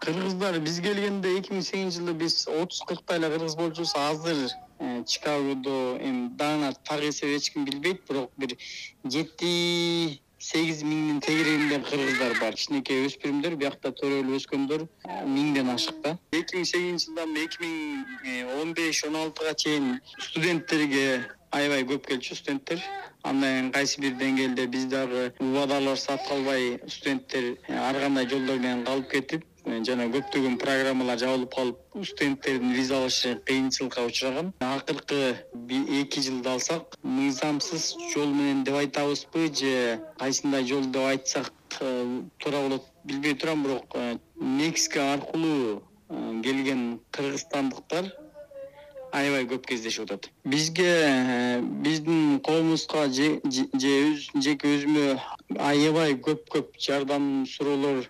кыргыздар биз келгенде эки миң сегизинчи жылы биз отуз кырктай эле кыргыз болчубуз. Азыр э, чикагодо эми даана так эсеп эч ким билбейт бирок бир жети сегиз миңдин тегерегинде кыргыздар бар. Кичинекей өспүрүмдөр биякта төрөлүп өскөндөр миңден ашык да. Эки миң сегизинчи жылдан эки миң он беш он алтыга чейин студенттерге аябай көп келчү студенттер. Андан кийин кайсы бир деңгээлде биз дагы убадалар сатып калбай студенттер ар кандай жолдор менен калып кетип жана көптөгөн программалар жабылып калып студенттердин виза алышы кыйынчылыкка учураган. Акыркы эки жылды алсак мыйзамсыз жол менен деп айтабызбы же кайсындай жол деп айтсак э, туура болот билбей турам бирок э, мексика аркылуу э, келген кыргызстандыктар аябай көп кездешип атат. Бизге биздин коомубузга же жеке өзүмө аябай көп көп жардам суроолор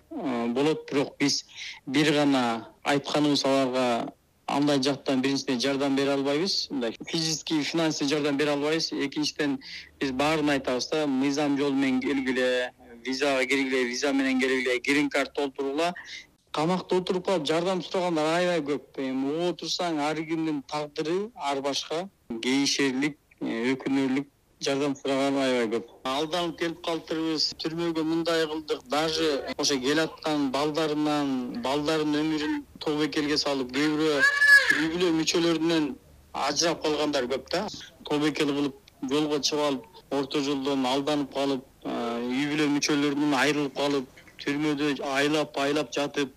болот бирок биз бир гана айтканыбыз аларга андай жактан биринчиден жардам бере албайбыз. Мындай физический финансовый жардам бере албайбыз. Экинчиден биз баарын айтабыз да мыйзам жол менен келгиле визага киргиле виза менен келгиле грин кард толтургула камакта отуруп калып жардам сурагандар аябай көп. Эми угуп отурсаң ар кимдин тагдыры ар башка кейишерлик э, өкүнөрлүк жардам сураган аябай көп. Алданып келип калыптырбыз түрмөгө мындай кылдык. Даже ошо келаткан балдарынан балдарынын өмүрүн тобокелге салып кээ бирөө үй бүлө мүчөлөрүнөн ажырап калгандар көп да. Тобокел кылып жолго чыгып алып орто жолдон алданып калып үй бүлө мүчөлөрүнөн айрылып калып түрмөдө айлап айлап жатып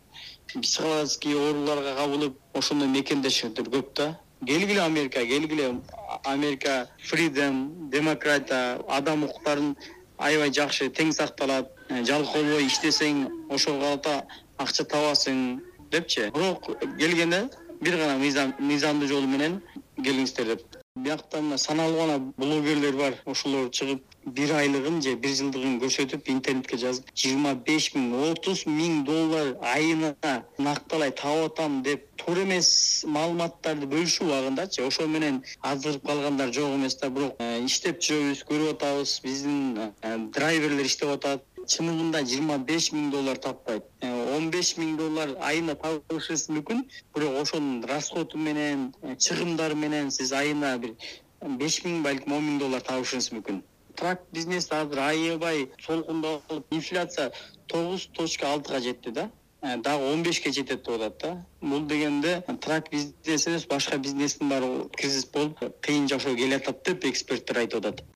психологический ооруларга кабылып ошондой мекендешендер көп да. Келгиле америкага келгиле америка фридом демократия адам укуктарын аябай жакшы тең сакталат э, жалкообой иштесең ошого карата акча табасың депчи. Бирок келгенде бир гана мыйзамдуу жол менен келиңиздер деп биякта мына саналуу гана блогерлер бар. Ошолор чыгып бир айлыгын же бир жылдыгын көрсөтүп интернетке жазып жыйырма беш миң отуз миң доллар айына накталай таап атам деп туура эмес маалыматтарды бөлүшүп убагындачы ошо менен аздырып калгандар жок эмес да бирок э, иштеп жүрөбүз көрүп атабыз. Биздин э, драйверлер иштеп атат. Чынында жыйырма беш миң доллар таппайт беш миң доллар айына табышыңыз мүмкүн. Бирок ошонун расходу менен э, чыгымдары менен сиз айына бир беш миң балким он миң доллар табышыңыз мүмкүн. Трак бизнес азыр аябай солкундап калып инфляция тогуз точка алтыга жетти да. Э, дагы он бешке жетет деп атат да. Бул дегенде трак бизнес эмес башка бизнестин баары кризис болуп кыйын жашоо келатат деп эксперттер айтып атат